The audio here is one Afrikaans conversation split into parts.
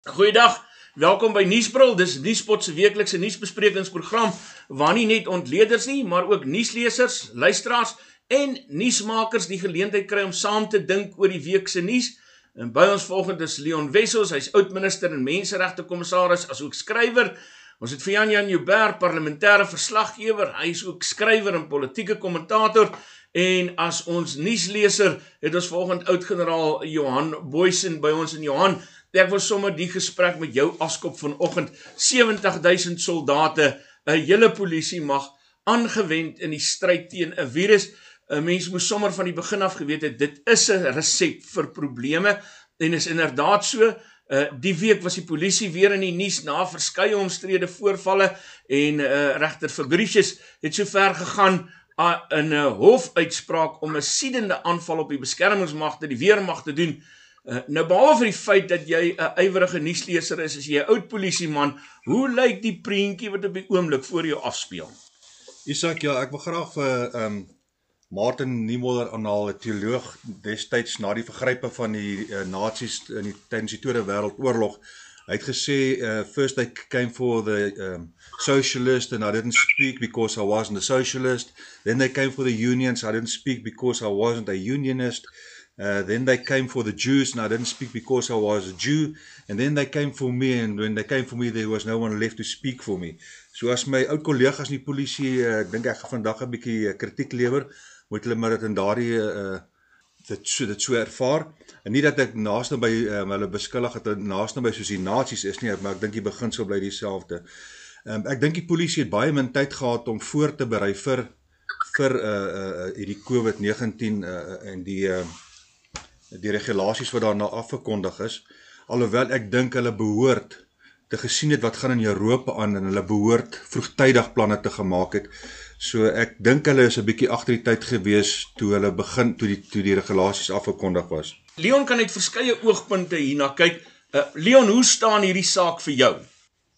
Goeiedag. Welkom by Nuusbril. Dis Nuuspot se weeklikse nuusbesprekingsprogram waar nie net ontleeders nie, maar ook nuuslesers, luisteraars en nuusmakers die geleentheid kry om saam te dink oor die week se nuus. En by ons volgende is Leon Wessels, hy's oud-minister en menseregte kommissaris asook skrywer. Ons het vir Jan Jan Joubert, parlementêre verslaggewer, hy's ook skrywer en politieke kommentator. En as ons nuusleser het ons volgende oud-generaal Johan Boysen by ons in Johan Ek wil sommer die gesprek met jou afskop vanoggend 70000 soldate 'n hele polisie mag aangewend in die stryd teen 'n virus. 'n Mens moes sommer van die begin af geweet het dit is 'n resep vir probleme en is inderdaad so. Uh die week was die polisie weer in die nuus na verskeie omstrede voorvalle en uh regter Fabricius het sover gegaan uh, in 'n hofuitspraak om 'n siedende aanval op die beskermingsmagte, die weermag te doen Uh, nou behalwe vir die feit dat jy 'n uh, ywerige nuusleser is, as jy 'n oud polisieman, hoe lyk die prentjie wat op die oomblik voor jou afspeel? Isak, ja, ek wil graag vir ehm um, Martin Niemöller aanhaal, 'n teoloog destyds na die vergrype van die uh, nasies in die tydens die Tweede Wêreldoorlog. Hy het gesê, uh, "First I came for the um socialist and I didn't speak because I wasn't a socialist. Then they came for the unions, I didn't speak because I wasn't a unionist." Uh, then they came for the Jews, and I didn't speak because I was a Jew. And then they came for me, and when they came for me, there was no one left to speak for me. So as my oud kollegas in die polisie, uh, ek dink ek gaan vandag 'n bietjie uh, kritiek lewer, moet hulle maar dit in daardie uh dit so dit so ervaar. En nie dat ek naaste by um, hulle beskuldig het naaste by soos die nasies is nie, maar ek dink die beginsel bly dieselfde. Um, ek dink die polisie het baie min tyd gehad om voor te berei vir vir uh uh hierdie COVID-19 uh en die uh die regulasies wat daarna afgekondig is alhoewel ek dink hulle behoort te gesien het wat gaan in Europa aan en hulle behoort vroegtydig planne te gemaak het. So ek dink hulle is 'n bietjie agter die tyd gewees toe hulle begin toe die toe die regulasies afgekondig was. Leon kan uit verskeie oogpunte hierna kyk. Uh, Leon, hoe staan hierdie saak vir jou?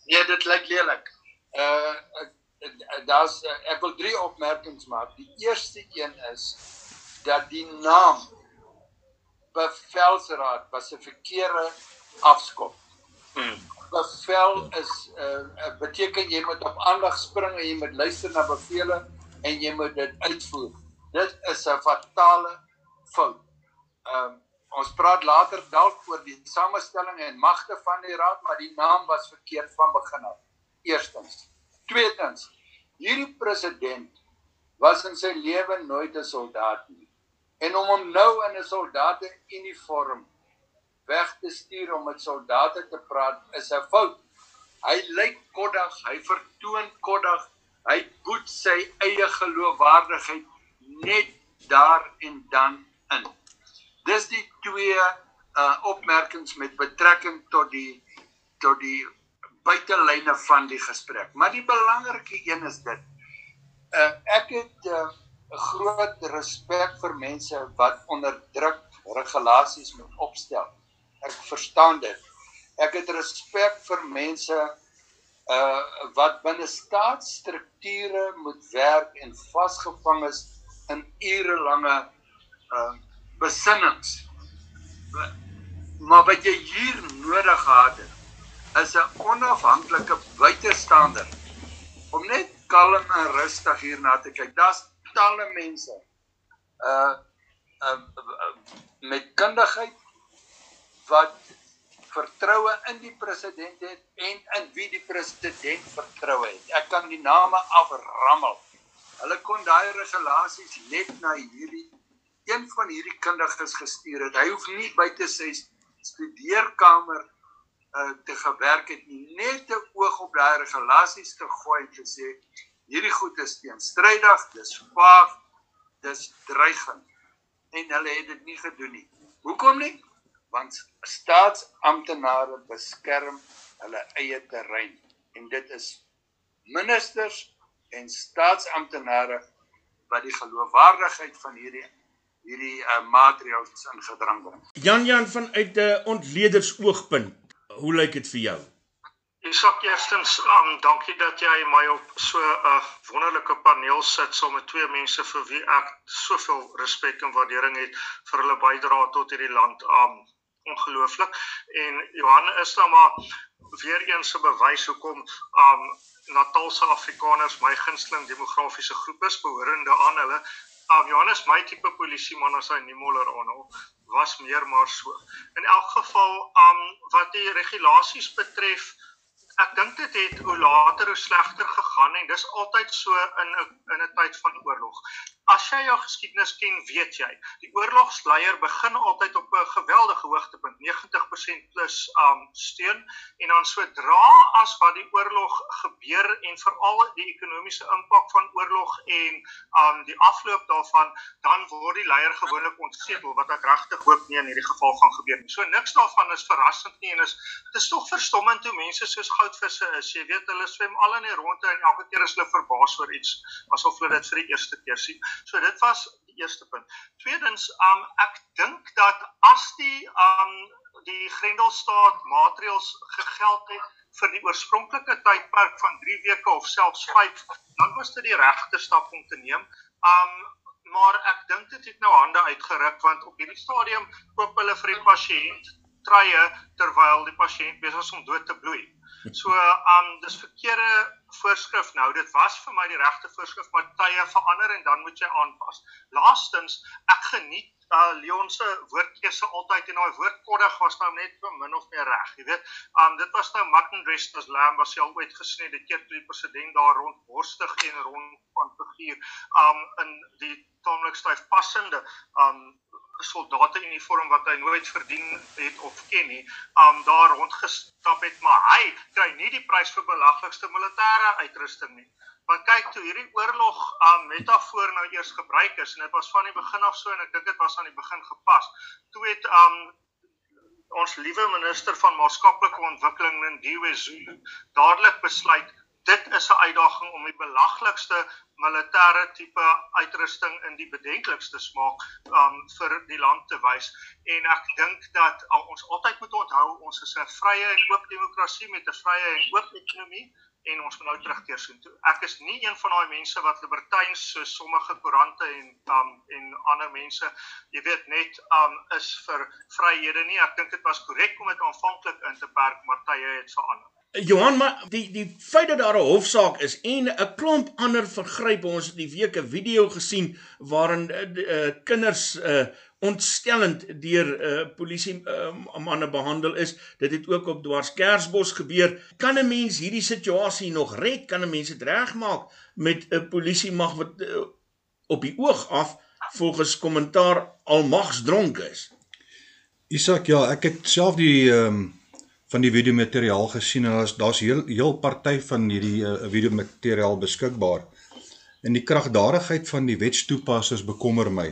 Nee, dit lyk lelik. Uh daar's ek wil drie opmerkings maak. Die eerste een is dat die naam bevelsraad was 'n verkeerde afskop. Hmm. Bevel is 'n uh, eh, uh, beteken jy moet op aandag spring en jy moet luister na bevele en jy moet dit uitvoer. Dit is 'n fatale fout. Ehm um, ons praat later dalk oor die samestelling en magte van die raad, maar die naam was verkeerd van begin af. Eerstens. Tweedens. Hierdie president was in sy lewe nooit 'n soldaat nie en om hom nou in 'n soldate uniform weg te stuur om met soldate te praat is 'n fout. Hy lyk koddig, hy vertoon koddig, hy boet sy eie geloofwaardigheid net daar en dan in. Dis die twee uh opmerkings met betrekking tot die tot die buitelyne van die gesprek. Maar die belangrike een is dit. Uh ek het uh 'n groot respek vir mense wat onder druk regulasies moet opstel. Ek verstaan dit. Ek het respek vir mense uh wat binne staatsstrukture moet werk en vasgevang is in urelange uh besinnings. Maar wat jy hier nodig gehad het is 'n onafhanklike buitestander om net kalm en rustig hierna te kyk. Daar's talle mense uh, uh, uh met kundigheid wat vertroue in die president het en in wie die president vertroue het. Ek kan die name aframmel. Hulle kon daai regulasies net na hierdie een van hierdie kundiges gestuur het. Hy hoef nie buite sy studeerkamer uh te gewerk het nie, net 'n oog op daai regulasies te gooi en te sê hierdie goed is teenstrydig, dis vaag, dis dreigend. En hulle het dit nie gedoen nie. Hoekom nie? Want staatsamptenare beskerm hulle eie terrein en dit is ministers en staatsamptenare wat die geloofwaardigheid van hierdie hierdie uh, maatreëls in gedrang bring. Jan Jan vanuit 'n ontleedersoogpunt, hoe lyk dit vir jou? Isak eerstens, um, dankie dat jy my op so 'n uh, wonderlike paneel sit saam met twee mense vir wie ek soveel respek en waardering het vir hulle bydrae tot hierdie land. Um ongelooflik. En Johan is nou maar weer eens 'n bewys hoekom um Natalse Afrikaners my gunsteling demografiese groep is behorende aan hulle. Um Johannes my tipe polisieman as hy nie moller aanhou was meer maar so. In elk geval um wat die regulasies betref ek dink dit het hoe later hoe slegter gegaan en dis altyd so in 'n in 'n tyd van oorlog. As jy jou geskiedenis ken, weet jy, die oorlogsleier begin altyd op 'n geweldige hoogtepunt, 90% plus um steun en dan sodra as wat die oorlog gebeur en veral die ekonomiese impak van oorlog en um die afloop daarvan, dan word die leier gewoonlik ontsetel wat ek regtig hoop nie in hierdie geval gaan gebeur nie. So niks daarvan is verrassend nie en is dit is tog verstommend hoe mense soos goudvisse is. Jy weet hulle swem al in die ronde en elke keer is hulle verbaas oor iets asof hulle dit vir die eerste keer sien. So dit was die eerste punt. Tweedens, um ek dink dat as die um die Grendelstaat maatreëls gegeld het vir die oorspronklike tydperk van 3 weke of selfs 5, dan was dit die regte stap om te neem. Um maar ek dink dit het nou hande uitgeruk want op hierdie stadium koop hulle vir die pasiënt treie terwyl die pasiënt besig is om dood te bloei. So um dis verkeerde voorskrif nou. Dit was vir my die regte voorskrif, maar tye verander en dan moet jy aanpas. Laastens, ek geniet uh Leon se woordkeuse altyd en daai woordkoddig was nou net so min of meer reg, jy weet. Um dit was nou mutton dressed as lamb was jy al ooit gesien die keer toe die president daar rond borstig en rond van figuur um in die taamlik styf passende um soldate uniform wat hy nooit verdien het of ken nie, um daar rondgestap het, maar hy kry nie die prys vir belaglikste militêre uitrusting nie. Want kyk toe hierdie oorlog um metafoor nou eers gebruik is en dit was van die begin af so en ek dink dit was aan die begin gepas. Toe het um ons liewe minister van maatskaplike ontwikkeling Ndiwe Zulu dadelik besluit dit is 'n uitdaging om die belaglikste militêre tipe uitrusting in die bedenklikste smaak um vir die land te wys en ek dink dat uh, ons altyd moet onthou ons is 'n vrye en oop demokrasie met 'n vrye en oop ekonomie en ons moet nou terugkeer sien toe. Ek is nie een van daai mense wat libertyns so sommige koerante en um en ander mense, jy weet net um is vir vryhede nie. Ek dink dit was korrek om dit aanvanklik in te perk, maar tye het verander. Johan maar die die feit dat daar 'n hofsaak is en 'n klomp ander vergrype ons het die week 'n video gesien waarin uh, kinders uh, ontstellend deur uh, polisie uh, manne behandel is dit het ook op Dwarskersbos gebeur kan 'n mens hierdie situasie nog red kan 'n mens dit regmaak met 'n polisie mag wat uh, op die oog af volgens kommentaar almags dronk is Isak ja ek het self die um van die video materiaal gesien en daar's daar's heel heel party van hierdie uh, video materiaal beskikbaar. En die kragdadigheid van die wetstoepassers bekommer my.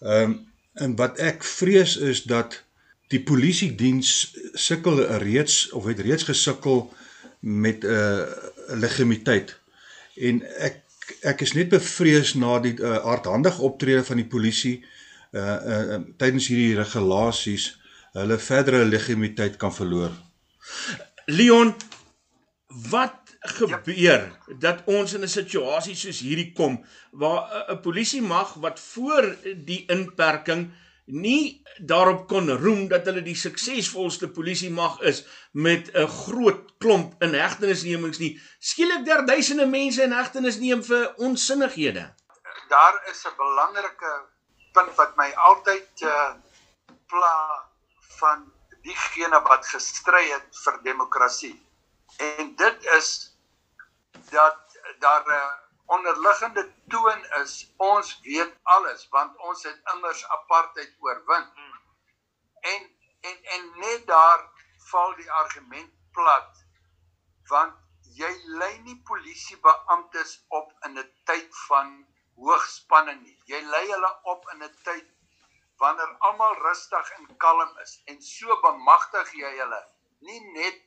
Ehm um, en wat ek vrees is dat die polisie diens sukkel reeds of het reeds gesukkel met 'n uh, legitimiteit. En ek ek is net bevrees na die uh, hardhandige optrede van die polisie uh, uh tydens hierdie regulasies hulle verdere legitimiteit kan verloor. Leon, wat gebeur ja. dat ons in 'n situasie soos hierdie kom waar 'n polisie mag wat voor die inperking nie daarop kon roem dat hulle die suksesvolste polisie mag is met 'n groot klomp inhegtenisnemings nie skielik der duisende mense in hegtenis neem vir onsinnighede. Daar is 'n belangrike punt wat my altyd uh, pla van diegene wat gestry het vir demokrasie. En dit is dat daar 'n onderliggende toon is ons weet alles want ons het immers apartheid oorwin. En en en net daar val die argument plat want jy lei nie polisiebeamptes op in 'n tyd van hoogspanning nie. Jy lei hulle op in 'n tyd wanneer almal rustig en kalm is en so bemagtig jy hulle nie net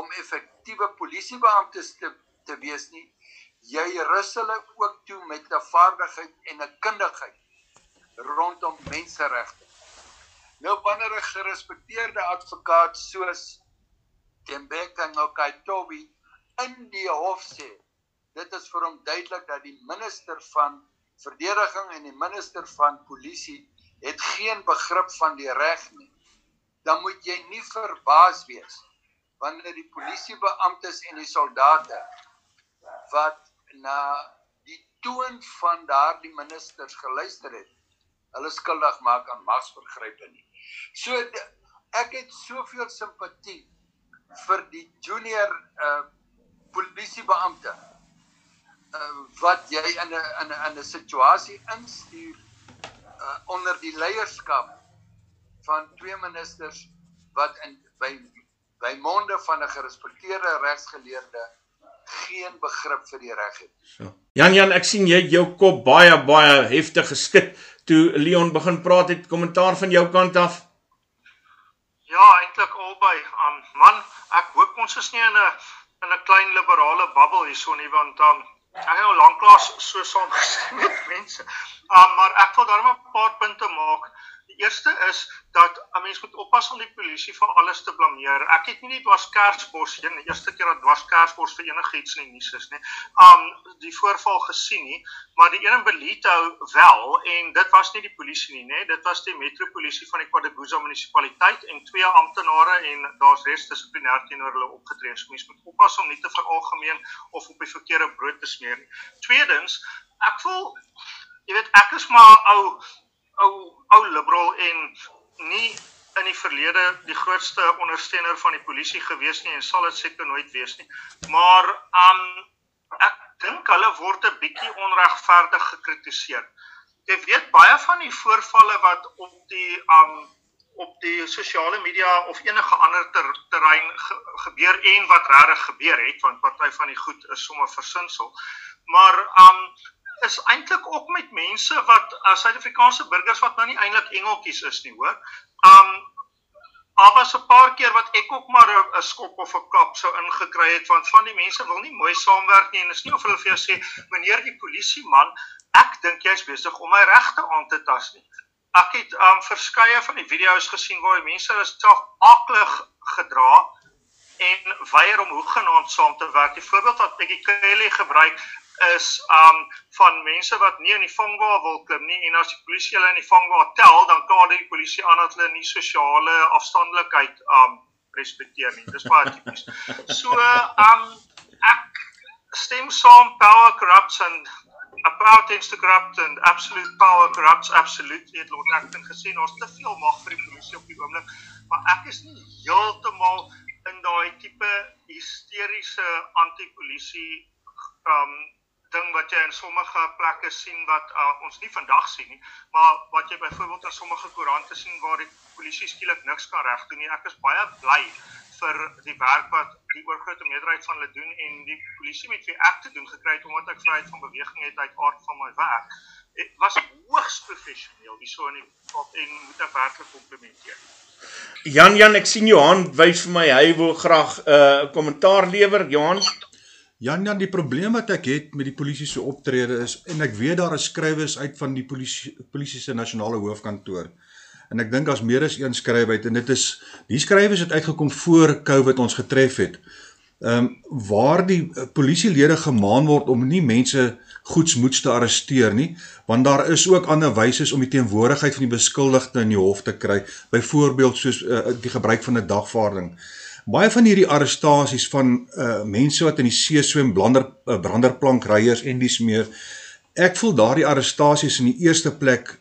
om effektiewe polisiebeamptes te te wees nie jy rus hulle ook toe met 'n vaardigheid en 'n kundigheid rondom menseregte nou wanneer 'n gerespekteerde advokaat soos Tembeka Ngokaitobi in die hof sê dit is vir hom duidelik dat die minister van verdediging en die minister van polisie het geen begrip van die reg nie. dan moet jy nie verbaas wees wanneer die polisiebeamptes en die soldate wat na die toon van daardie ministers geluister het, hulle skuldig maak aan magsvergrype nie. So ek het soveel simpatie vir die junior uh polisiebeampte uh wat jy in 'n in 'n 'n situasie instuur uh onder die leierskap van twee ministers wat in by by monde van 'n gerespekteerde regsgeleerde geen begrip vir die reg het. So. Jan Jan, ek sien jy jou kop baie baie heftig geskit toe Leon begin praat het. Kommentaar van jou kant af? Ja, eintlik albei. Um man, ek hoop ons is nie in 'n in 'n klein liberale bubbel hierso nie want um ek het nou lanklaas so saam gesien met mense. Um maar ek wil daarmee 'n paar punte maak eerste is dat 'n mens moet oppas om die polisie vir alles te blameer. Ek het nie net was Kersbos een die eerste keer dat was Kersbos vir enigiets in die nuus is nie. Um die voorval gesien nie, maar die een in Belito wel en dit was nie die polisie nie, nê. Dit was die metropolisie van die KwaDukuza munisipaliteit en twee amptenare en daar's res dissiplinêr teenoor hulle opgetree. So mens moet oppas om nie te veralgemeen of op die verkeerde brood te smeer nie. Tweedens, ek voel jy weet ek is maar ou ou ou liberal en nie in die verlede die grootste ondersteuner van die polisie gewees nie en sal dit seker nooit wees nie. Maar um ek dink hulle word 'n bietjie onregverdig gekritiseer. Jy weet baie van die voorvalle wat op die um op die sosiale media of enige ander ter, terrein ge, gebeur en wat regtig gebeur het want party van die goed is sommer versinsel. Maar um is eintlik ook met mense wat uh, Suid-Afrikaanse burgers wat nou nie eintlik engeltjies is nie, hoor. Um al was 'n paar keer wat ek ook maar 'n skop of 'n klap sou ingekry het want van die mense wil nie mooi saamwerk nie en is nie of hulle vir jou sê meneer die polisieman, ek dink jy's besig om my regte aan te tas nie. Ek het um verskeie van die video's gesien waar die mense self aklig gedra en weier om hoegenaamd saam te werk. Die voorbeeld wat Peggy Kelly gebruik is um van mense wat nie in die vangwa wil klim nie en as die polisie hulle in die vangwa tel dan kan die polisie aan dat hulle nie sosiale afstandelikheid um respekteer nie. Dis baie tipies. So um ek stem saam power corrupts and about Instagram and absolute power corrupts absolute het Lord Acton gesê ons te veel mag vir die polisie op die oomblik maar ek is nie heeltemal in daai tipe hysteriese anti-polisie um ding wat jy in sommige plekke sien wat uh, ons nie vandag sien nie, maar wat jy byvoorbeeld in sommige koerante sien waar die polisie skielik niks kan regdoen nie. Ek is baie bly vir die werk wat die oorgrootste meerderheid van hulle doen en die polisie met wie ek te doen gekry het omdat ek vryheid van beweging het uit aard van my werk. Dit was hoogs professioneel hierso in die pad en moet ek werklik komplimenteer. Jan Jan, ek sien Johan wys vir my hy wil graag 'n uh, kommentaar lewer. Johan Jan Jan, die probleem wat ek het met die polisie se optrede is en ek weet daar is skrywes uit van die polisie polisie se nasionale hoofkantoor. En ek dink daar's meer as een skryf uit en dit is die skrywes het uitgekom voor Covid ons getref het. Ehm um, waar die uh, polisielede gemaan word om nie mense goedsmoeds te arresteer nie, want daar is ook ander wyse om die teenwoordigheid van die beskuldigde in die hof te kry, byvoorbeeld soos uh, die gebruik van 'n dagvaarding baie van hierdie arrestasies van uh mense wat in die see swem, blander uh, branderplankryers en dis meer. Ek voel daardie arrestasies in die eerste plek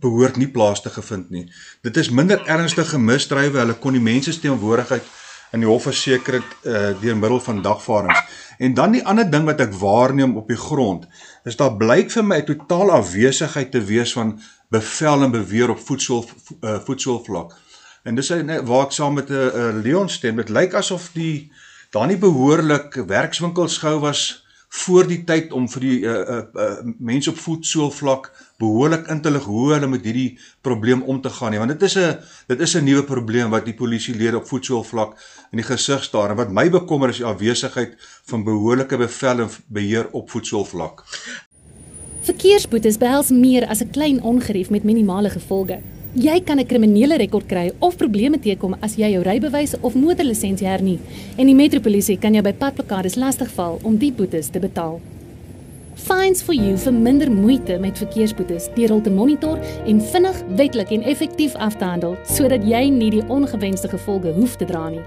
behoort nie plaas te gevind nie. Dit is minder ernstige misdrywe. Hulle kon die mense se teenwoordigheid in die hof verseker uh deur middel van dagvaardings. En dan die ander ding wat ek waarneem op die grond, is daar blyk vir my 'n totaal afwesigheid te wees van bevel en beweer op voedsel uh, voedselvlak. En dis waar ek saam met 'n uh, Leon stem. Dit lyk asof die daar nie behoorlik werkswinkels gehou was voor die tyd om vir die uh, uh, uh, mense op voetsoolvlak behoorlik in te lig hoe hulle met hierdie probleem om te gaan nie want dit is 'n dit is 'n nuwe probleem wat die polisielede op voetsoolvlak in die gesig staar en wat my bekommer is die afwesigheid van behoorlike bevel en beheer op voetsoolvlak. Verkeersboetes behels meer as 'n klein ongerief met minimale gevolge. Jy kan 'n kriminele rekord kry of probleme teekom as jy jou rybewys of motorlisensie hernie en die metropolisie kan jou by padblokkades lastigval om die boetes te betaal. Fines for You verminder moeite met verkeersboetes deur hul te monitor en vinnig, wettelik en effektief af te handel sodat jy nie die ongewenste gevolge hoef te dra nie.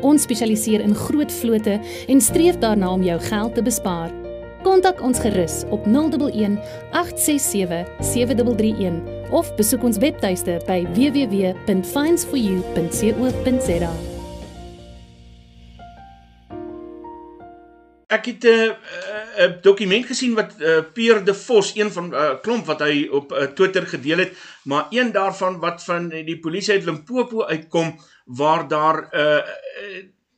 Ons spesialiseer in groot vlote en streef daarna om jou geld te bespaar. Kontak ons gerus op 011 867 7331 of besoek ons webtuiste by www.finds4u.co.za. Ek het 'n uh, 'n dokument gesien wat uh, Pierre De Vos, een van uh, klomp wat hy op uh, Twitter gedeel het, maar een daarvan wat van die polisie uit Limpopo uitkom waar daar 'n uh,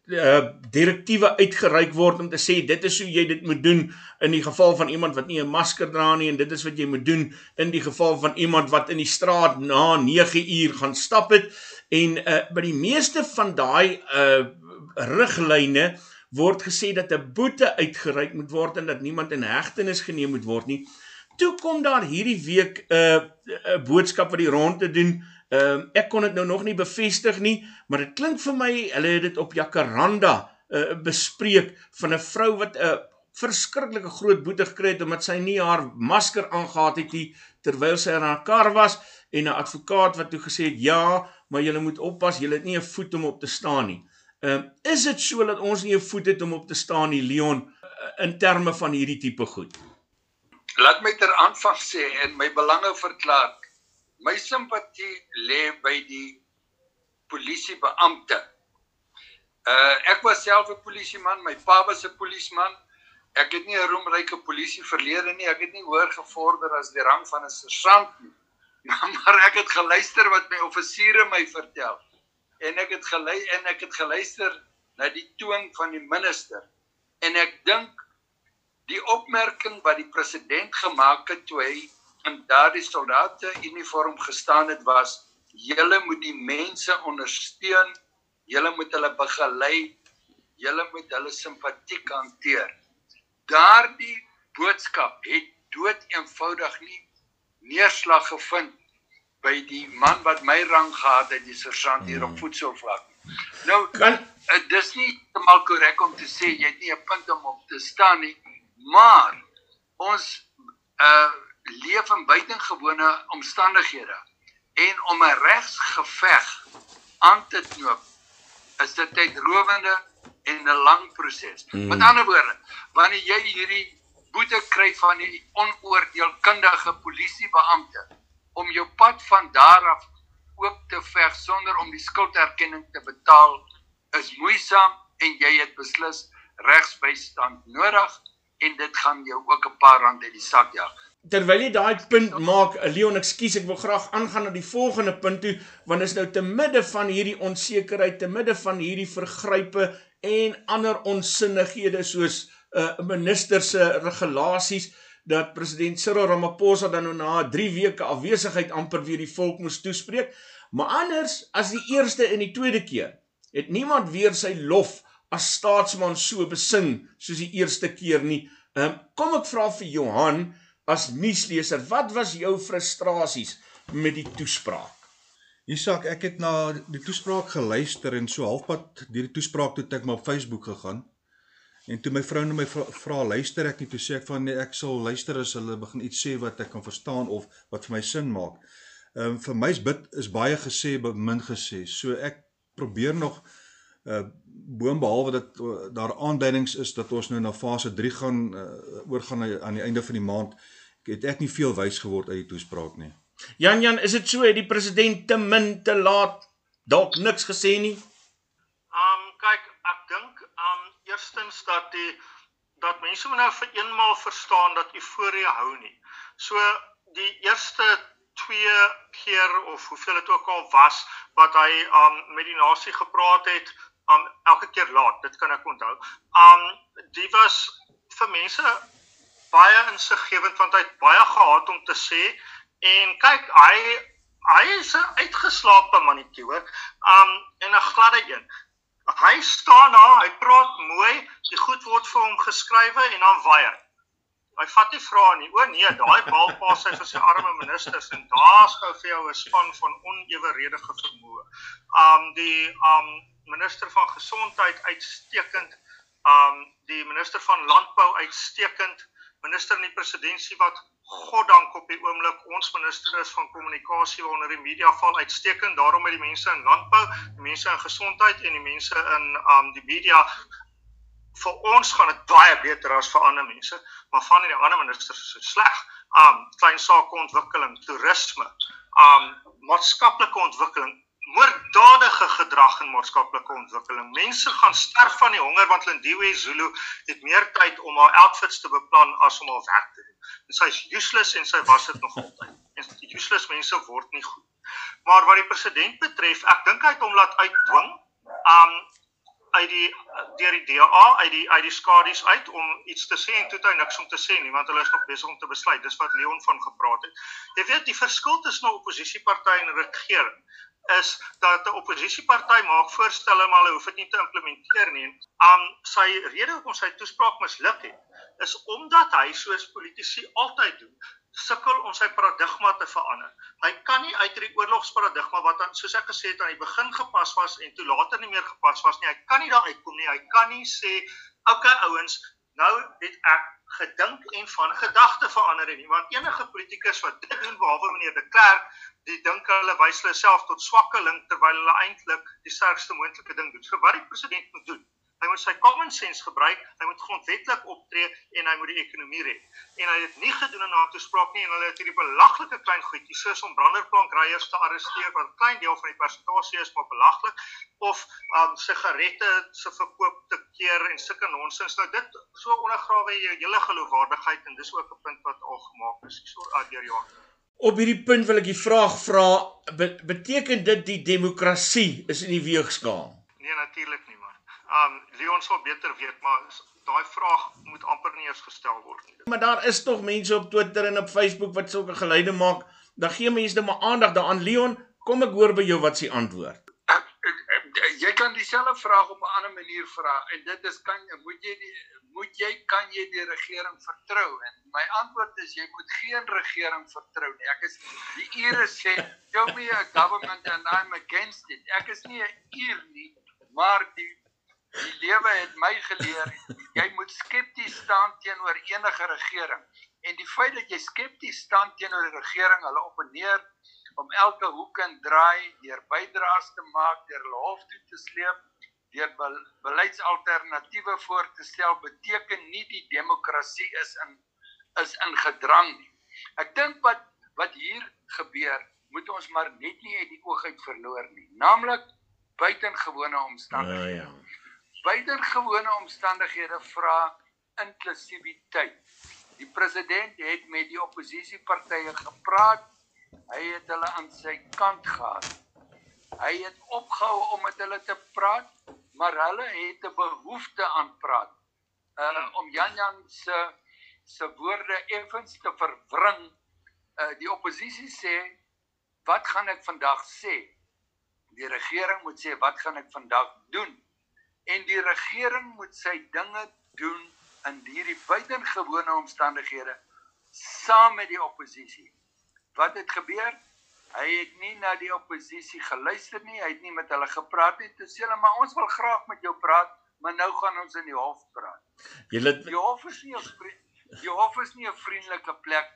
uh, direktiewe uitgereik word om te sê dit is hoe jy dit moet doen in die geval van iemand wat nie 'n masker dra nie en dit is wat jy moet doen in die geval van iemand wat in die straat na 9 uur gaan stap het en uh, by die meeste van daai uh, riglyne word gesê dat 'n boete uitgereik moet word en dat niemand in hegtenis geneem moet word nie. Toe kom daar hierdie week 'n uh, 'n boodskap wat die ronde doen. Ehm uh, ek kon dit nou nog nie bevestig nie, maar dit klink vir my hulle het dit op Jacaranda uh, bespreek van 'n vrou wat 'n uh, verskriklike groot boete gekry het omdat sy nie haar masker aangetree het nie terwyl sy in haar kar was en 'n advokaat wat toe gesê het ja, maar jy moet oppas, jy het nie 'n voet om op te staan nie. Ehm uh, is dit so dat ons nie 'n voet het om op te staan nie, Leon, uh, in terme van hierdie tipe goed? Laat my ter aanvang sê en my belange verklaar. My simpatie lê by die polisiebeampte. Uh ek was self 'n polisieman, my pa was 'n polisieman. Ek het nie 'n roemryke polisie verlede nie. Ek het nie hoër gevorder as die rang van 'n sergeant nie. Maar ek het geluister wat my offisiere my vertel en ek het gelei en ek het geluister na die toon van die minister en ek dink die opmerking wat die president gemaak het toe hy in daardie soldate uniform gestaan het was julle moet die mense ondersteun julle moet hulle begelei julle moet hulle simpatiek hanteer daardie boodskap het dood eenvoudig nie neerslag gevind by die man wat my rang gehad het, die sergeant hier op hmm. voedselvlak. Nou kan uh, dis nie heeltemal korrek om te sê jy het nie 'n punt om op te staan nie, maar ons uh leef in buitengewone omstandighede en om 'n regsgeveg aan te knoop is dit tydrowende en 'n lang proses. Mm. Met ander woorde, wanneer jy hierdie boete kry van die onoordeelkundige polisiebeampte om jou pad van daar af oop te veg sonder om die skulderkenning te betaal is moeisaam en jy het beslis regsbystand nodig en dit gaan jou ook 'n paar rand uit die sak jag. Terwyl jy daai punt maak, Leon, ekskuus, ek wil graag aangaan na die volgende punt toe, want is nou te midde van hierdie onsekerheid, te midde van hierdie vergrype en ander onsinnighede soos 'n uh, minister se regulasies, dat president Cyril Ramaphosa dan nou na 3 weke afwesigheid amper weer die volk moes toespreek. Maar anders as die eerste en die tweede keer, het niemand weer sy lof as staatsman so besing soos die eerste keer nie. Ehm um, kom ek vra vir Johan as nuusleser, wat was jou frustrasies met die toespraak? Isak, ek het na die toespraak geluister en so halfpad deur die toespraak toe ek maar op Facebook gegaan. En toe my vrou na my vra luister ek nie toe sê ek van nee ek sal luister as hulle begin iets sê wat ek kan verstaan of wat vir my sin maak. Ehm um, vir my is bid is baie gesê min gesê. So ek probeer nog uh boonbehalwe dat uh, daar aanduidings is dat ons nou na fase 3 gaan uh, oorgaan aan die einde van die maand. Ek het ek nie veel wys geword uit die toespraak nie. Jan Jan, is dit so het die president te min te laat dalk niks gesê nie? Ehm um, kyk, ek dink um eerstens dat die dat mense moet nou vir eenmaal verstaan dat euforie hou nie. So die eerste twee keer of hoeveel dit ook al was wat hy um met die nasie gepraat het, um elke keer laat, dit kan ek onthou. Um die was vir mense baie insiggewend want hy het baie gehad om te sê en kyk hy hy is 'n uitgeslaapte mannetjie hoor. Um en 'n gladde een. Hy staan daar, hy praat mooi, die goed word vir hom geskrywe en dan waai hy. Hy vat nie vrae nie. O nee, daai bal pas hy vir sy arme ministers en daar's gou vir jou 'n span van oneweredige vermoë. Um die um minister van gesondheid uitstekend, um die minister van landbou uitstekend minister in die presidentskap wat goddank op die oomblik. Ons minister is van kommunikasie waaronder die media val uitstekend. Daarom met die mense in landbou, die mense in gesondheid en die mense in um die media vir ons gaan dit baie beter as vir ander mense, maar van die ander ministers is so sleg. Um klein sake ontwikkeling, toerisme, um maatskaplike ontwikkeling, moorddadige gedrag in maatskaplike ontwikkeling. Mense gaan sterf van die honger want Lindiwe Zulu het meer tyd om haar outfits te beplan as om haar werk te doen. En sy is useless en sy was dit nog altyd. En die useless mense word nie goed. Maar wat die president betref, ek dink hy het hom laat uitdwing. Um uit die deur die DA uit die uit die skadu's uit om iets te sê en toe het hy niks om te sê nie want hulle is nog besig om te besluit dis wat Leon van gepraat het jy weet die verskil tussen 'n oppositieparty en 'n regering is dat 'n oppositieparty maak voorstelle maar hulle hoef dit nie te implementeer nie. Um sy rede hoekom sy toespraak misluk het is omdat hy soos politici altyd doen, sukkel om sy paradigma te verander. Hy kan nie uit hierdie oorlogsparadigma wat aan soos ek gesê het aan die begin gepas was en toe later nie meer gepas was nie. Hy kan nie daar uitkom nie. Hy kan nie sê, "Oké okay, ouens, nou het ek gedink en van gedagte verander nie want enige politikus wat dit doen behalwe meneer de Klerk die dink hulle wys hulle self tot swakkeling terwyl hulle eintlik die sterkste moontlike ding doen. So wat die president moet doen Hy moet sy common sense gebruik, hy moet grondwetlik optree en hy moet die ekonomie red. En hy het nie gedoen in haar toespraak nie en hulle het hierdie belaglike klein goedjies soos om branderplankryers te arresteer wat 'n klein deel van die persentasie is maar belaglik of um sigarette se verkoop te keer en sulke nonsens. Nou dit so ondergrawe jou hele geloofwaardigheid en dis ook 'n punt wat al gemaak is so uh, deur jou. Op hierdie punt wil ek die vraag vra, beteken dit die demokrasie is in die weegskaal? Nee, natuurlik nie. Um Leon sal beter weet, maar daai vraag moet amper nie eens gestel word nie. Maar daar is tog mense op Twitter en op Facebook wat sulke geluide maak. Dan gee mense net maar aandag daaraan. Leon, kom ek hoor by jou wat s'ie antwoord. Jy kan dieselfde vraag op 'n ander manier vra en dit is kan moet jy die moet jy jy die regering vertrou en my antwoord is jy moet geen regering vertrou nie. Ek is die Ire sê show me a government and I'm against it. Ek is nie 'n Ier nie, maar die Die lewe het my geleer jy moet skepties staan teenoor enige regering. En die feit dat jy skepties staan teenoor 'n regering, hulle op en neer om elke hoek en draai deur bydraes te maak, deur hulle hof toe te sleep, deur be beleidsalternatiewe voor te stel, beteken nie die demokrasie is in is in gedrang nie. Ek dink wat wat hier gebeur, moet ons maar net nie uit die oog uit verloor nie, naamlik buitengewone omstandighede. Ja, ja buitengewone omstandighede vra inklusiwiteit. Die president het met die oppositiepartye gepraat. Hy het hulle aan sy kant gehad. Hy het opgehou om met hulle te praat, maar hulle het 'n behoefte aan praat. Uh om Jan Jan se se woorde effens te verwring. Uh die oppositie sê, "Wat gaan ek vandag sê?" Die regering moet sê, "Wat gaan ek vandag doen?" en die regering moet sy dinge doen in hierdie buitengewone omstandighede saam met die oppositie. Wat het gebeur? Hy het nie na die oppositie geluister nie, hy het nie met hulle gepraat nie. Toe sê hulle, "Maar ons wil graag met jou praat, maar nou gaan ons in die hof praat." Julle Die hof is nie 'n die hof is nie 'n vriendelike plek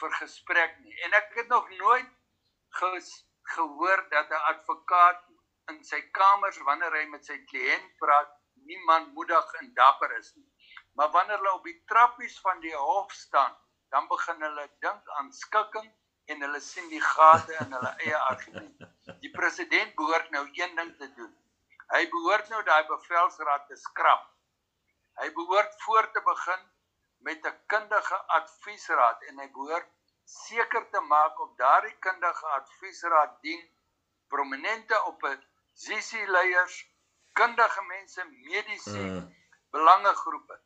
vir gesprek nie. En ek het nog nooit ges, gehoor dat 'n advokaat in sy kamers wanneer hy met sy kliënt praat, niemand moedig en dapper is nie. Maar wanneer hulle op die trappies van die hof staan, dan begin hulle dink aan skikking en hulle sien die gate in hulle eie argument. Die president behoort nou een ding te doen. Hy behoort nou daai bevelsraad te skrap. Hy behoort voor te begin met 'n kundige adviesraad en hy behoort seker te maak op daardie kundige adviesraad dien prominente op 'n sissie leiers, kundige mense, mediese mm. belangegroepe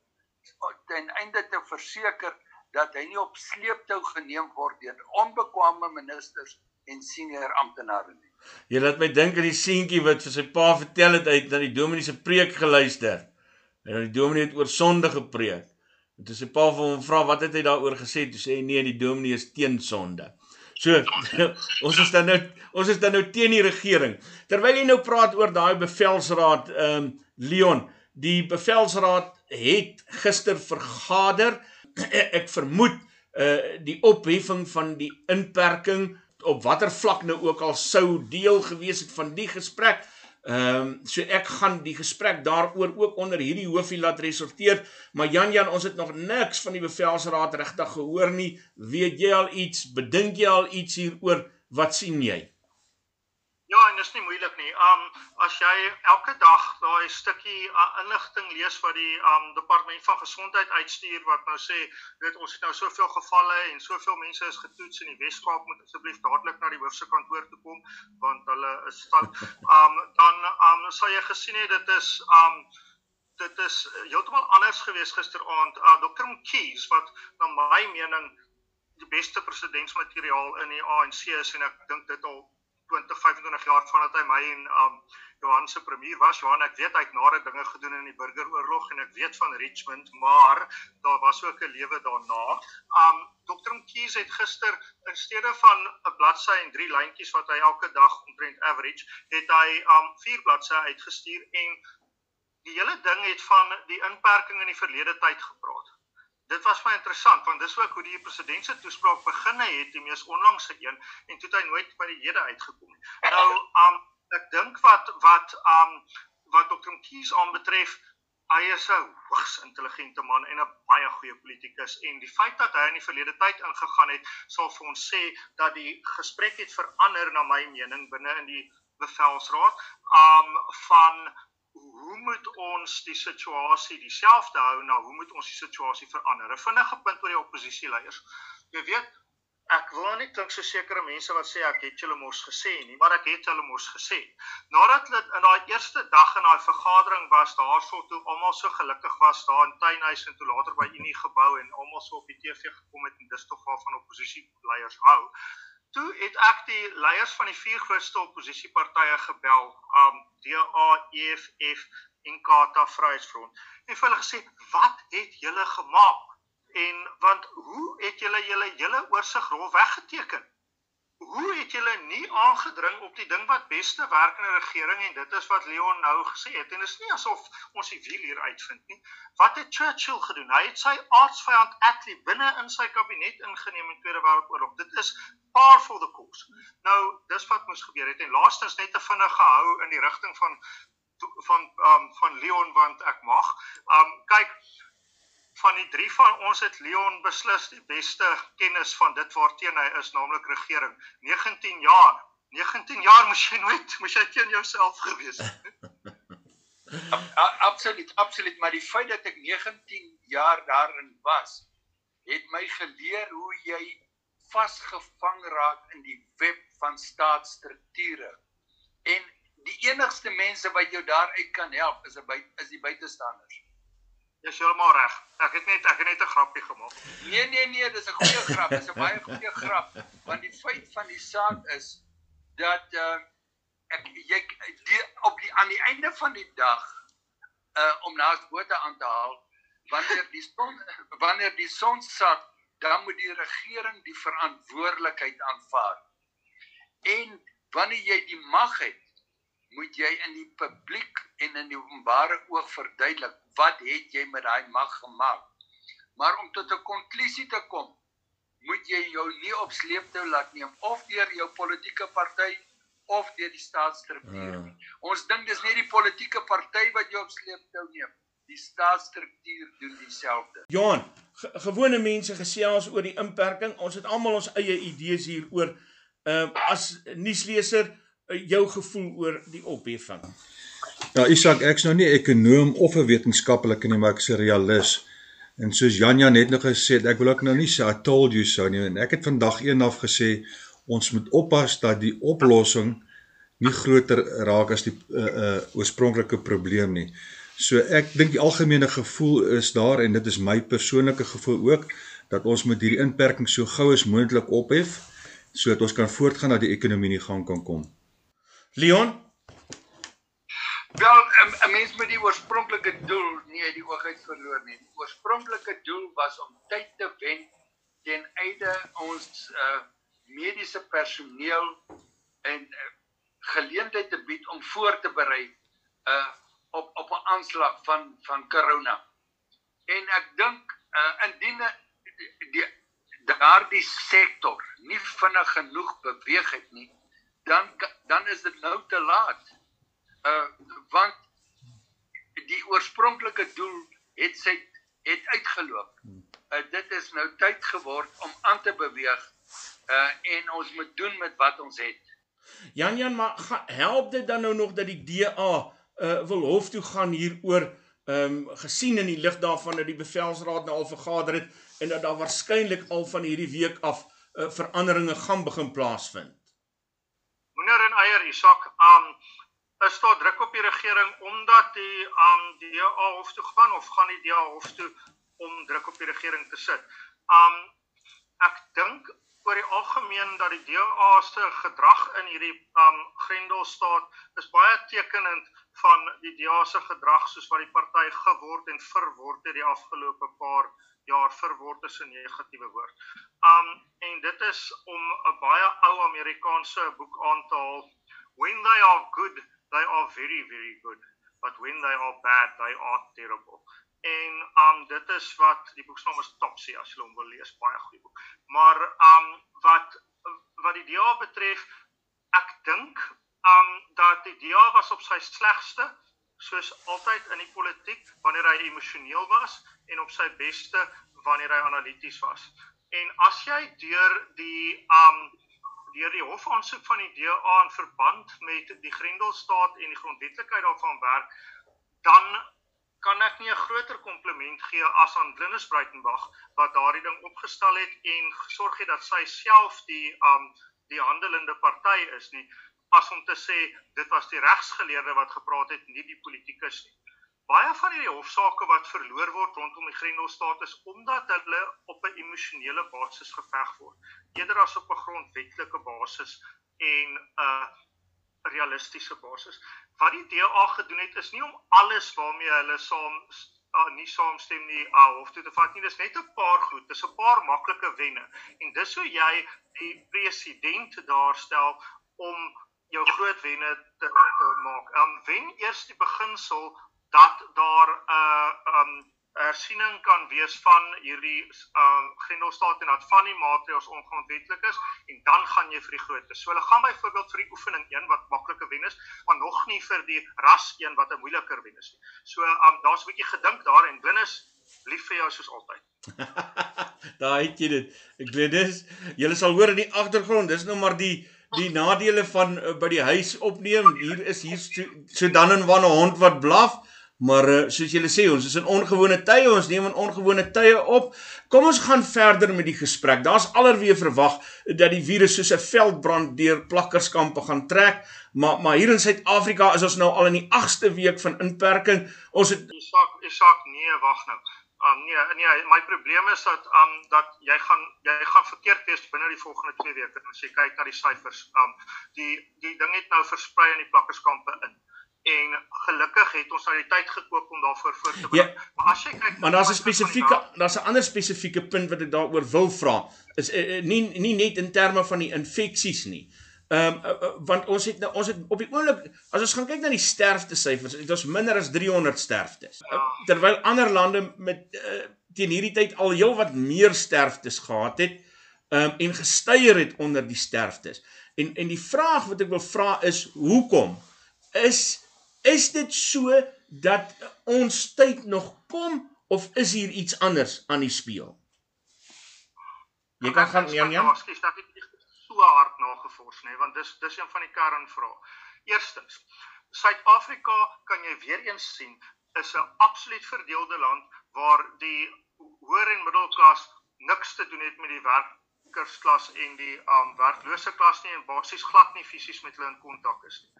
ten einde te verseker dat hy nie op sleeptou geneem word deur onbekwame ministers en senior amptenare nie. Jy laat my dink aan die seentjie wat vir sy pa vertel het uit na die dominee se preek geluister. En die dominee het oor sonde gepreek. En toe sy pa vir hom vra wat het hy daaroor gesê? Toe sê hy nee, die dominee is teen sonde. So ons is dan nou ons is dan nou teen die regering. Terwyl jy nou praat oor daai bevelsraad ehm um, Leon, die bevelsraad het gister vergader ek, ek vermoed uh die opheffing van die inperking op watter vlak nou ook al sou deel gewees het van die gesprek. Ehm um, so ek gaan die gesprek daaroor ook onder hierdie hoofie laat resorteer, maar Jan Jan, ons het nog niks van die bevelsraad regtig gehoor nie. Weet jy al iets? Bedink jy al iets hieroor? Wat sien jy? Ja, en dis nie moeilik nie. Um as jy elke dag daai stukkie uh, inligting lees wat die um departement van gesondheid uitstuur wat nou sê, weet ons het nou soveel gevalle en soveel mense is getoets in die Weskaap moet asseblief dadelik na die hoofse kantoor toe kom want hulle is fout. Um dan um sal jy gesien het dit is um dit is heeltemal anders gewees gisteraand. Uh, Dr. Mkhize wat na my mening die beste presidentsmateriaal in die ANC is en ek dink dit al 20 25 jaar vandat hy my en um Johan se premier was. Johan, ek weet hy het nare dinge gedoen in die burgeroorlog en ek weet van Richmond, maar daar was ook 'n lewe daarna. Um Dr. Mkhize het gister in steede van 'n bladsy en drie lyntjies wat hy elke dag omtrent average, het hy um vier bladsye uitgestuur en die hele ding het van die inperking in die verlede tyd gepraat dit was baie interessant want dis ook hoe die president se toespraak begin het die mees onlangse een en toe het hy nooit by die hede uitgekom nie. Nou um ek dink wat wat um wat Dr. Kies aanbetref hy is 'n hoogs intelligente man en 'n baie goeie politikus en die feit dat hy in die verlede tyd ingegaan het sal vir ons sê dat die gesprek het verander na my mening binne in die bevelsraad um van hoe moet ons die situasie dieselfde hou nou hoe moet ons die situasie verander? 'n vinnige punt oor die oppositieleiers. Jy weet ek wil nie klink so sekere mense wat sê ek het julle mos gesê nie maar ek het hulle mos gesê. Nadat hulle in daai eerste dag in daai vergadering was daarso toe almal so gelukkig was daar in tuinhuis en toe later by Unie gebou en almal so op die TV gekom het en dis tog waarvan oppositieleiers hou toe het ek die leiers van die vier grootste oppositiepartye gebel, um DA, EFF en Kata Vryheidsfront. En hulle gesê, "Wat het julle gemaak?" En want hoe het julle julle hele oorsigrol weggeteken? Hoe het julle nie aangedring op die ding wat beste werk in 'n regering en dit is wat Leon nou gesê het? En dit is nie asof ons die wiel hier uitvind nie. Wat het Churchill gedoen? Hy het sy aardsvyand Attlee binne in sy kabinet ingeneem in Tweede Wêreldoorlog. Dit is par for the course. Nou dis wat moes gebeur het. En laastens net te vinnig gehou in die rigting van van um, van Leon want ek mag. Um kyk van die drie van ons het Leon beslis die beste kennis van dit waarteen hy is, naamlik regering. 19 jaar. 19 jaar moes jy nooit moes jy teen jouself gewees het. absoluut, absoluut, maar die feit dat ek 19 jaar daarin was, het my geleer hoe jy vasgevang raak in die web van staatsstrukture. En die enigste mense wat jou daaruit kan help is 'n is die buitestanders. Dis heeltemal reg. Ek het net ek het net 'n grappie gemaak. Nee nee nee, dis 'n goeie grap. Dis 'n baie goeie grap want die feit van die saak is dat uh ek jy die op die aan die einde van die dag uh om naas bote aan te haal wanneer die son wanneer die son sak dan moet die regering die verantwoordelikheid aanvaar. En wanneer jy die mag het, moet jy in die publiek en in die openbare oog verduidelik wat het jy met daai mag gemaak. Maar om tot 'n konklusie te kom, moet jy jou nie op sleeptou laat neem of deur jou politieke party of deur die staatsstruktuur nie. Hmm. Ons dink dis nie die politieke party wat jou op sleeptou neem. Die staatsstruktuur doen dieselfde. Johan, ge gewone mense gesels oor die inperking. Ons het almal ons eie idees hieroor. Ehm uh, as nuusleser uh, jou gevoel oor die opheffing? Ja, Isak, ek's nou nie 'n ekonom of 'n wetenskaplike nie, maar ek's 'n realist. En soos Janja net nog gesê het, ek wil ook nou nie sê I told you so nie. En ek het vandag eendag gesê ons moet oppas dat die oplossing nie groter raak as die uh, uh oorspronklike probleem nie. So ek dink die algemene gevoel is daar en dit is my persoonlike gevoel ook dat ons moet hierdie inperking so gou as moontlik ophef sodat ons kan voortgaan dat die ekonomie nie gaan kan kom. Leon Wel, 'n mens met die oorspronklike doel nie die oog uit verloor nie. Die oorspronklike doel was om tyd te wen ten einde ons uh mediese personeel en uh, geleentheid te bied om voor te berei uh op op 'n aanslag van van corona. En ek dink uh indien die daardie sektor nie vinnig genoeg beweeg het nie, dan dan is dit nou te laat. Uh want die oorspronklike doel het sy het uitgeloop. Uh, dit is nou tyd geword om aan te beweeg uh en ons moet doen met wat ons het. Jan Jan, maar ga, help dit dan nou nog dat die DA uh wil hof toe gaan hieroor ehm um, gesien in die lig daarvan dat die bevelsraad nou al vergader het en dat daar waarskynlik al van hierdie week af uh, veranderinge gaan begin plaasvind. Meneer en eier Isak, um is daar druk op die regering omdat die um DA hof toe gaan of gaan die DA hof toe om druk op die regering te sit? Um ek dink oor die algemeen dat die DA se gedrag in hierdie um Grendelstaat is baie tekenend van die DA se gedrag soos wat die party geword en verword het die afgelope paar jaar verword is 'n negatiewe woord. Um en dit is om 'n baie ou Amerikaanse boek aan te haal. When they are good, they are very very good, but when they are bad, they are terrible en um dit is wat die boek se naam is Topsy as jy hom wil lees baie goeie boek. Maar um wat wat die DA betref ek dink um dat die DA was op sy slegste soos altyd in die politiek wanneer hy emosioneel was en op sy beste wanneer hy analities was. En as jy deur die um deur die hofaansoek van die DA in verband met die Grendelstaat en die grondwetlikheid daarvan werk dan kan ek nie 'n groter kompliment gee as aan Glynis Breitenberg wat daardie ding opgestel het en gesorg het dat sy self die um die handelende party is nie as om te sê dit was die regsgeleerde wat gepraat het nie die politikus nie. Baie van hierdie hofsaake wat verloor word rondom die Grendelstaat is omdat hulle op 'n emosionele basis geveg word. Eerder as op 'n grondwetlike basis en 'n uh, realistiese basis. Wat die DA gedoen het is nie om alles waarmee hulle saam uh, nie saamstem nie uh, hof toe te vat nie. Dis net 'n paar goed dis 'n paar maklike wenne. En dis hoe jy die president daarstel om jou groot wenne te, te maak. Ehm um, wen eers die beginsel dat daar 'n uh, um, hersiening kan wees van hierdie uh Grendelstaat en dat van die maatreëls ongrondwettig is en dan gaan jy vir die grootte. So hulle gaan byvoorbeeld vir die oefening 1 wat maklike wen is, maar nog nie vir die ras 1 wat 'n moeiliker wen is nie. So um daar's 'n bietjie gedink daar en Glennis lief vir jou soos altyd. Daar het jy dit. Ek weet dis julle sal hoor in die agtergrond, dis nou maar die die nadele van uh, by die huis opneem. Hier is hier so, so dan en wan 'n hond wat blaf. Maar uh, soos julle sê, ons is in ongewone tye, ons neem in ongewone tye op. Kom ons gaan verder met die gesprek. Daar's alreeds verwag dat die virus soos 'n veldbrand deur plakkerskampe gaan trek, maar maar hier in Suid-Afrika is ons nou al in die 8ste week van inperking. Ons het die saak, die saak nee, wag nou. Um, nee, nee, my probleem is dat um dat jy gaan jy gaan verkeerd wees binne die volgende 2 weke as jy kyk na die syfers. Um die die ding het nou versprei in die plakkerskampe in en gelukkig het ons al die tyd gekoop om daarvoor voor te berei. Ja, maar as jy kyk Maar daar's 'n spesifieke daar's 'n ander spesifieke punt wat ek daaroor wil vra. Is uh, nie nie net in terme van die infeksies nie. Ehm um, uh, uh, want ons het nou ons het op die oomblik as ons gaan kyk na die sterfte syfers, dit is minder as 300 sterftes. Ja. Terwyl ander lande met uh, teen hierdie tyd al heelwat meer sterftes gehad het um, en gestyger het onder die sterftes. En en die vraag wat ek wil vra is hoekom is Is dit so dat ons tyd nog kom of is hier iets anders aan die speel? Jy kan gaan Jan Jan. Ekskuus ek so hard nagevors nê, want dis dis een van die kernvrae. Eerstens, Suid-Afrika kan jy weer eens sien is 'n absoluut verdeelde land waar die hoër en middelklas niks te doen het met die werkersklas en die um werklose klas nie en basies glad nie fisies met hulle in kontak is nie.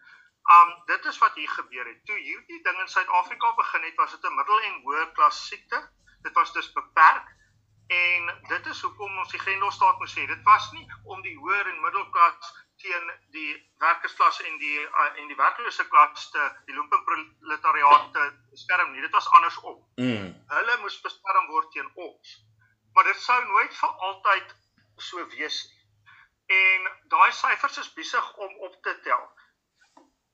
Um dit is wat hier gebeur het. Toe hierdie ding in Suid-Afrika begin het, was dit 'n middel- en hoë klas siekte. Dit was dus beperk en dit is hoekom ons die Grendelstaat moes sê dit was nie om die hoër en middelklas teen die werkersklas en die uh, en die werklose klas te die lumpenproletariaat te beskerm nie. Dit was andersom. Mm. Hulle moes beskerm word teen ons. Maar dit sou nooit vir altyd so wees nie. En daai syfers is besig om op te tel.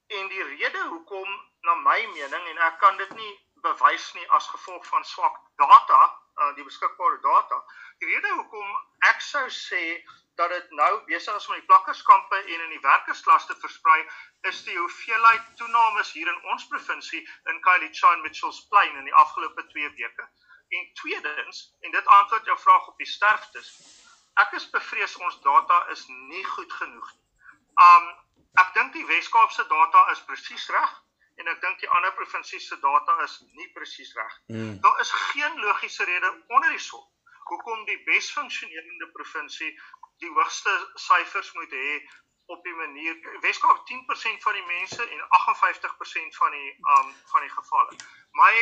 En die rede hoekom na my mening en ek kan dit nie bewys nie as gevolg van swak data uh, die beskikbare data. Die rede hoekom ek sou sê dat dit nou besig is om die plakkerskampe en in die werkersklas te versprei is die hoeveelheid toenames hier in ons provinsie in Khayelitsha en Mitchells Plain in die afgelope 2 weke. En tweedens, en dit antwoord jou vraag op die sterftes. Ek is bevrees ons data is nie goed genoeg nie. Um ek dink die Wes-Kaapse data is presies reg en ek dink die ander provinsies se data is nie presies reg. Mm. Daar is geen logiese rede onder die son hoekom die besfunksionerende provinsie die hoogste syfers moet hê op die manier Weskaap 10% van die mense en 58% van die um van die gevalle. My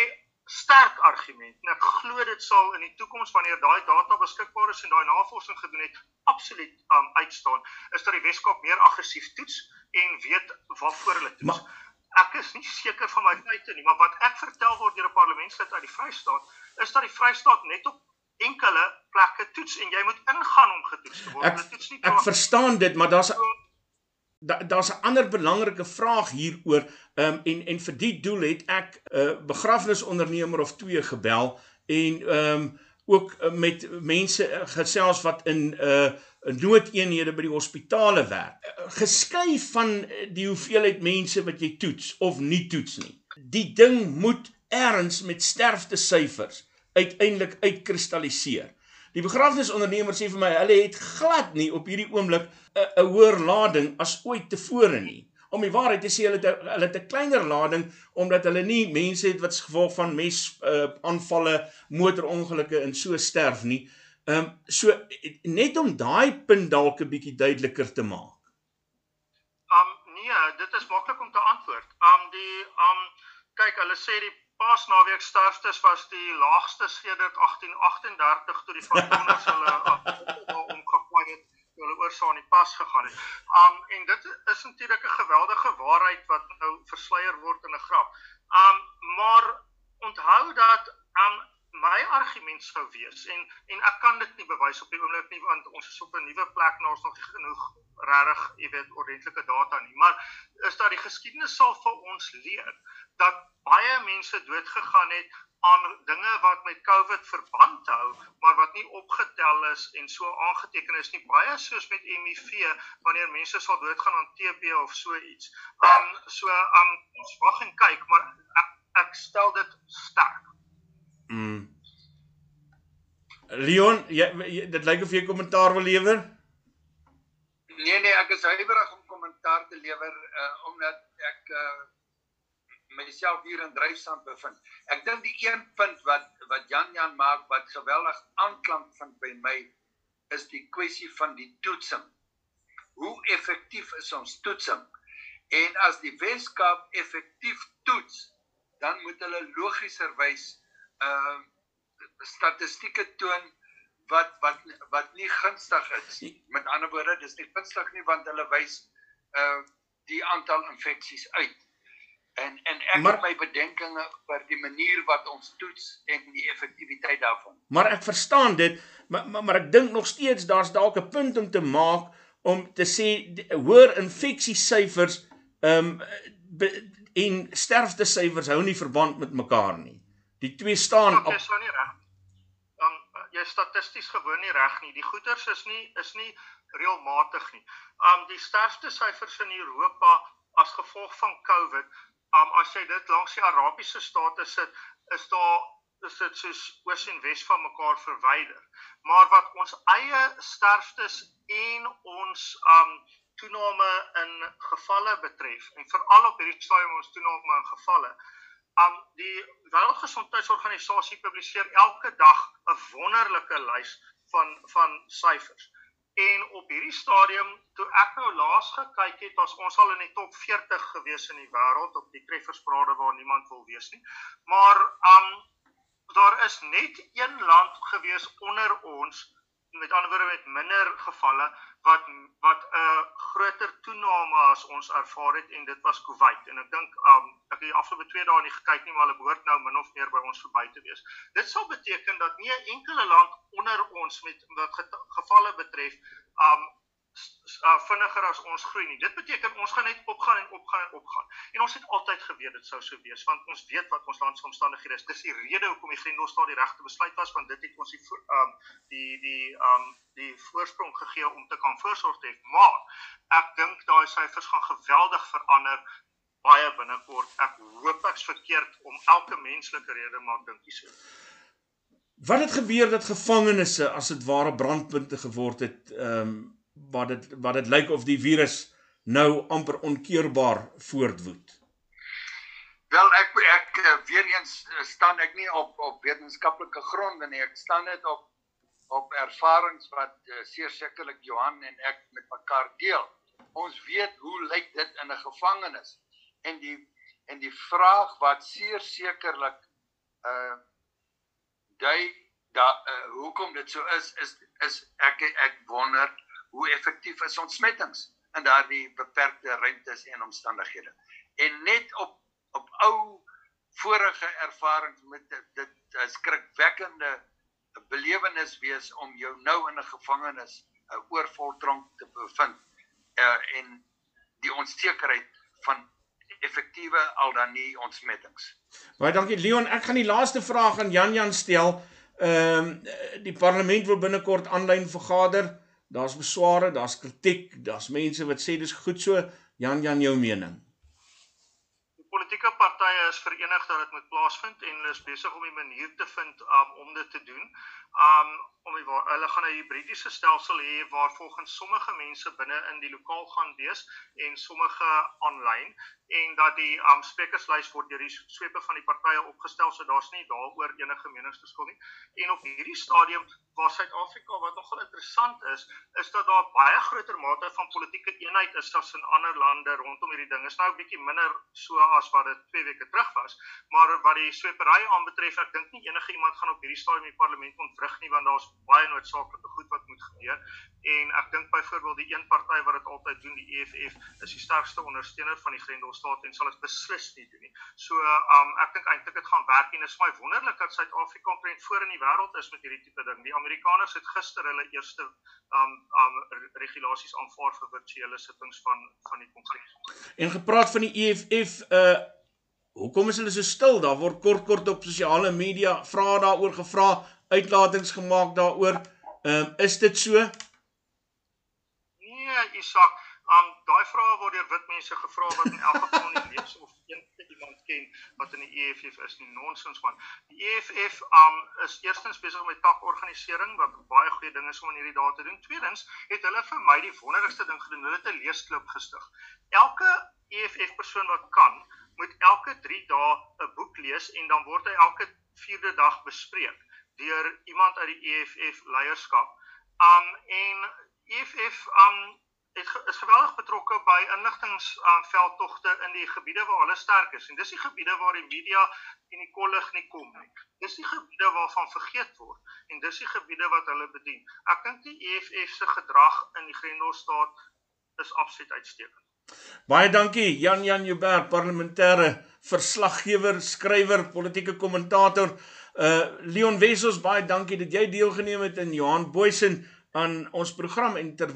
sterk argument en ek glo dit sal in die toekoms wanneer daai data beskikbaar is en daai navorsing gedoen het absoluut um uitstaan is dat die Weskaap meer aggressief toets en weet waarvoor hulle toets. Maar, ek is nie seker van my feite nie, maar wat ek vertel word deur 'n parlementslid uit die Vrystaat is dat die Vrystaat net op enkele plekke toets en jy moet ingaan om getoets te word. Ek, toets nie ek verstaan dit, maar daar's daar's 'n ander belangrike vraag hieroor. Um, en en vir die doel het ek 'n uh, begrafnisondernemer of twee gebel en ehm um, ook uh, met mense uh, gesels wat in 'n uh, noodeenhede by die hospitale werk. Uh, geskei van die hoeveelheid mense wat jy toets of nie toets nie. Die ding moet erns met sterfte syfers uiteindelik uitkristalliseer. Die begrafnisondernemer sê vir my hulle het glad nie op hierdie oomblik 'n hoër lading as ooit tevore nie. Om die waarheid te sê hulle het hulle het 'n kleiner lading omdat hulle nie mense het wat gevolg van mes uh, aanvalle, motorongelukke en so sterf nie. Ehm um, so net om daai punt dalk 'n bietjie duideliker te maak. Um nee, dit is maklik om te antwoord. Um die um kyk hulle sê die Paasnaweek sterftes was die laagste sedert 1838 toe die Frankonners hulle omgekwai het hulle oor saam in die pas gegaan het. Um en dit is natuurlik 'n geweldige waarheid wat nou versleier word in 'n grap. Um maar onthou dat um my argument sou wees en en ek kan dit nie bewys op die oomblik nie want ons is op 'n nuwe plek nou ons nog genoeg regtig, jy weet, ordentlike data nie. Maar is dat die geskiedenis sal vir ons leer dat baie mense dood gegaan het aan dinge wat met COVID verband hou, maar wat nie opgetel is en so aangeteken is nie. Baie soos met HIV wanneer mense sal doodgaan aan TB of so iets. Um so um ons wag en kyk, maar ek, ek stel dit sterk. Mm. Leon, jy, jy dit lyk of jy kommentaar wil lewer? Nee nee, ek is huiwerig om kommentaar te lewer uh omdat ek uh myself hier in Dryfsand bevind. Ek dink die een punt wat wat Jan Jan maak wat geweldig aanklank vind by my is die kwessie van die toetsing. Hoe effektief is ons toetsing? En as die Weskaap effektief toets, dan moet hulle logischerwys uh statistieke toon wat wat wat nie gunstig is. Met ander woorde, dis nie gunstig nie want hulle wys uh die aantal infeksies uit. En en ek maar, het my bedenkinge oor die manier wat ons toets en die effektiwiteit daarvan. Maar ek verstaan dit, maar maar, maar ek dink nog steeds daar's dalk 'n punt om te maak om te sê hoër infeksiesyfers ehm um, en sterfte syfers hou nie verband met mekaar nie. Die twee staan op. Dis nou nie reg. Dan uh, jy statisties gewoon nie reg nie. Die goeters is nie is nie reëlmatig nie. Um die sterfte syfers in Europa as gevolg van COVID um, as jy dit langs die Arabiese state sit, is daar is dit soos oos en wes van mekaar verwyder. Maar wat ons eie sterftes en ons um toename in gevalle betref en veral op hierdie stadium ons toename in gevalle, um die Wêreldgesondheidsorganisasie publiseer elke dag 'n wonderlike lys van van syfers. En op hierdie stadium toe ek nou laas gekyk het, was ons al in die top 40 gewees in die wêreld op die treffersprade waar niemand wil wees nie. Maar um daar is net een land gewees onder ons met ander woorde met minder gevalle wat wat 'n uh, groter toename as ons ervaar het en dit was Kuwait en ek dink um ek het die afgelope 2 dae nie gekyk nie maar hulle behoort nou min of meer by ons verby te wees. Dit sal beteken dat nie 'n enkele land onder ons met wat gevalle betref um uh, vinniger as ons groei nie. Dit beteken ons gaan net opgaan en opgaan en opgaan. En ons het altyd geweet dit sou so wees want ons weet wat ons land se omstandighede is. Dis die rede hoekom die Grendelstaat die regte besluit was want dit het ons die um die die um die voorsprong gegee om te kan voorsorg te hê. Maar ek dink daai syfers gaan geweldig verander baie binnekort. Ek hoop ek's verkeerd om elke menslike rede maar dink jy so. Wat het gebeur dat gevangenes as dit ware brandpunte geword het um, wat dit wat dit lyk of die virus nou amper onkeerbaar voortwoed. Wel ek ek eh, weer eens eh, staan ek nie op op wetenskaplike gronde nie. Ek staan net op op ervarings wat seer sekerlik Johan en ek met mekaar deel. Ons weet hoe lyk dit in 'n gevangenis. En die en die vraag wat seer sekerlik uh dui dat uh, hoekom dit so is is is ek ek wonder hoe effektief is ontsmettings in daardie beperkte ruimtes en omstandighede. En net op op ou vorige ervarings met dit dit is skrikwekkende belewenis wees om jou nou in 'n gevangenis 'n oorvol tronk te bevind uh, en die onsekerheid van effektiewe al dan nie ontsmettings. Baie dankie Leon, ek gaan die laaste vraag aan Jan Jan stel. Ehm um, die parlement wil binnekort aanlyn vergader. Daar's besware, daar's kritiek, daar's mense wat sê dis goed so. Jan Jan jou mening. Die politieke partye is verenig dat dit moet plaasvind en hulle is besig om 'n manier te vind um, om dit te doen. Um om die, hulle gaan 'n hibridiese stelsel hê waar volgens sommige mense binne in die lokaal gaan wees en sommige aanlyn en dat die um sprekerslys word deur die swepe van die partye opgestel so daar's nie daaroor enige meningsverskil nie. En op hierdie stadium waar Suid-Afrika wat nogal interessant is, is dat daar baie groter mate van politieke eenheid is as in ander lande rondom hierdie ding. Is nou 'n bietjie minder so as wat dit 2 weke terug was, maar wat die swepery aanbetref, ek dink nie enige iemand gaan op hierdie stadium die parlement ontwrig nie want daar's baie noodsaaklike goed wat moet gebeur en ek dink byvoorbeeld die een party wat dit altyd doen die EFF is die sterkste ondersteuner van die Grendelstaat en sal dit beslis nie doen nie. So um ek dink eintlik dit gaan werk en is my wonderlik dat Suid-Afrika omtrent voor in die wêreld is met hierdie tipe ding. Die Amerikaners het gister hulle eerste um um regulasies aanvaar vir virtuele sittings van van die kongres. En gepraat van die EFF uh Hoekom is hulle so stil? Daar word kort kort op sosiale media vra daaroor gevra, uitlatings gemaak daaroor. Ehm um, is dit so? Nee, Isak, um daai vrae word deur wit mense gevra wat in elk geval nie lees of enige iemand ken wat in die EFF is nie. Nonsens man. Die EFF um is eerstens besig met takorganisering wat baie goeie dinge is om in hierdie dae te doen. Tweedens het hulle vir my die wonderlikste ding gedoen. Hulle het 'n leesklub gestig. Elke EFF persoon wat kan, moet elke 3 dae 'n boek lees en dan word hy elke 4de dag bespreek deur iemand uit die EFF leierskap. Um en EFF um het is geweldig betrokke by inligtings um veldtogte in die gebiede waar hulle sterk is en dis die gebiede waar die media en die kollig nie kom nie. Dis die gebiede waarvan vergeet word en dis die gebiede wat hulle bedien. Ek dink die EFF se gedrag in die Grendelstaat is absoluut uitstekend. Baie dankie Jan Jan Joubert, parlementêre verslaggewer, skrywer, politieke kommentator. Uh Leon Wessels, baie dankie dat jy deelgeneem het in Johan Boysen aan ons program en ter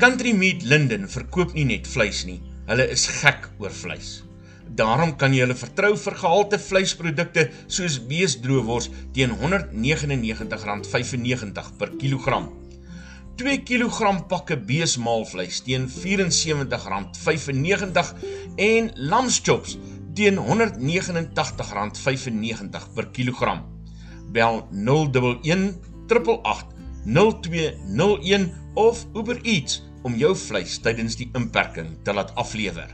Country Meat Linden verkoop nie net vleis nie, hulle is gek oor vleis. Daarom kan jy hulle vertrou vir gehalte vleisprodukte soos beesdroewors teen R199.95 per kilogram. 2 kg pakke beesmaalvleis teen R74.95 en lamschops teen R189.95 per kilogram. Bel 011 888 0201 of Uber Eats om jou vleis tydens die inperking te laat aflewer.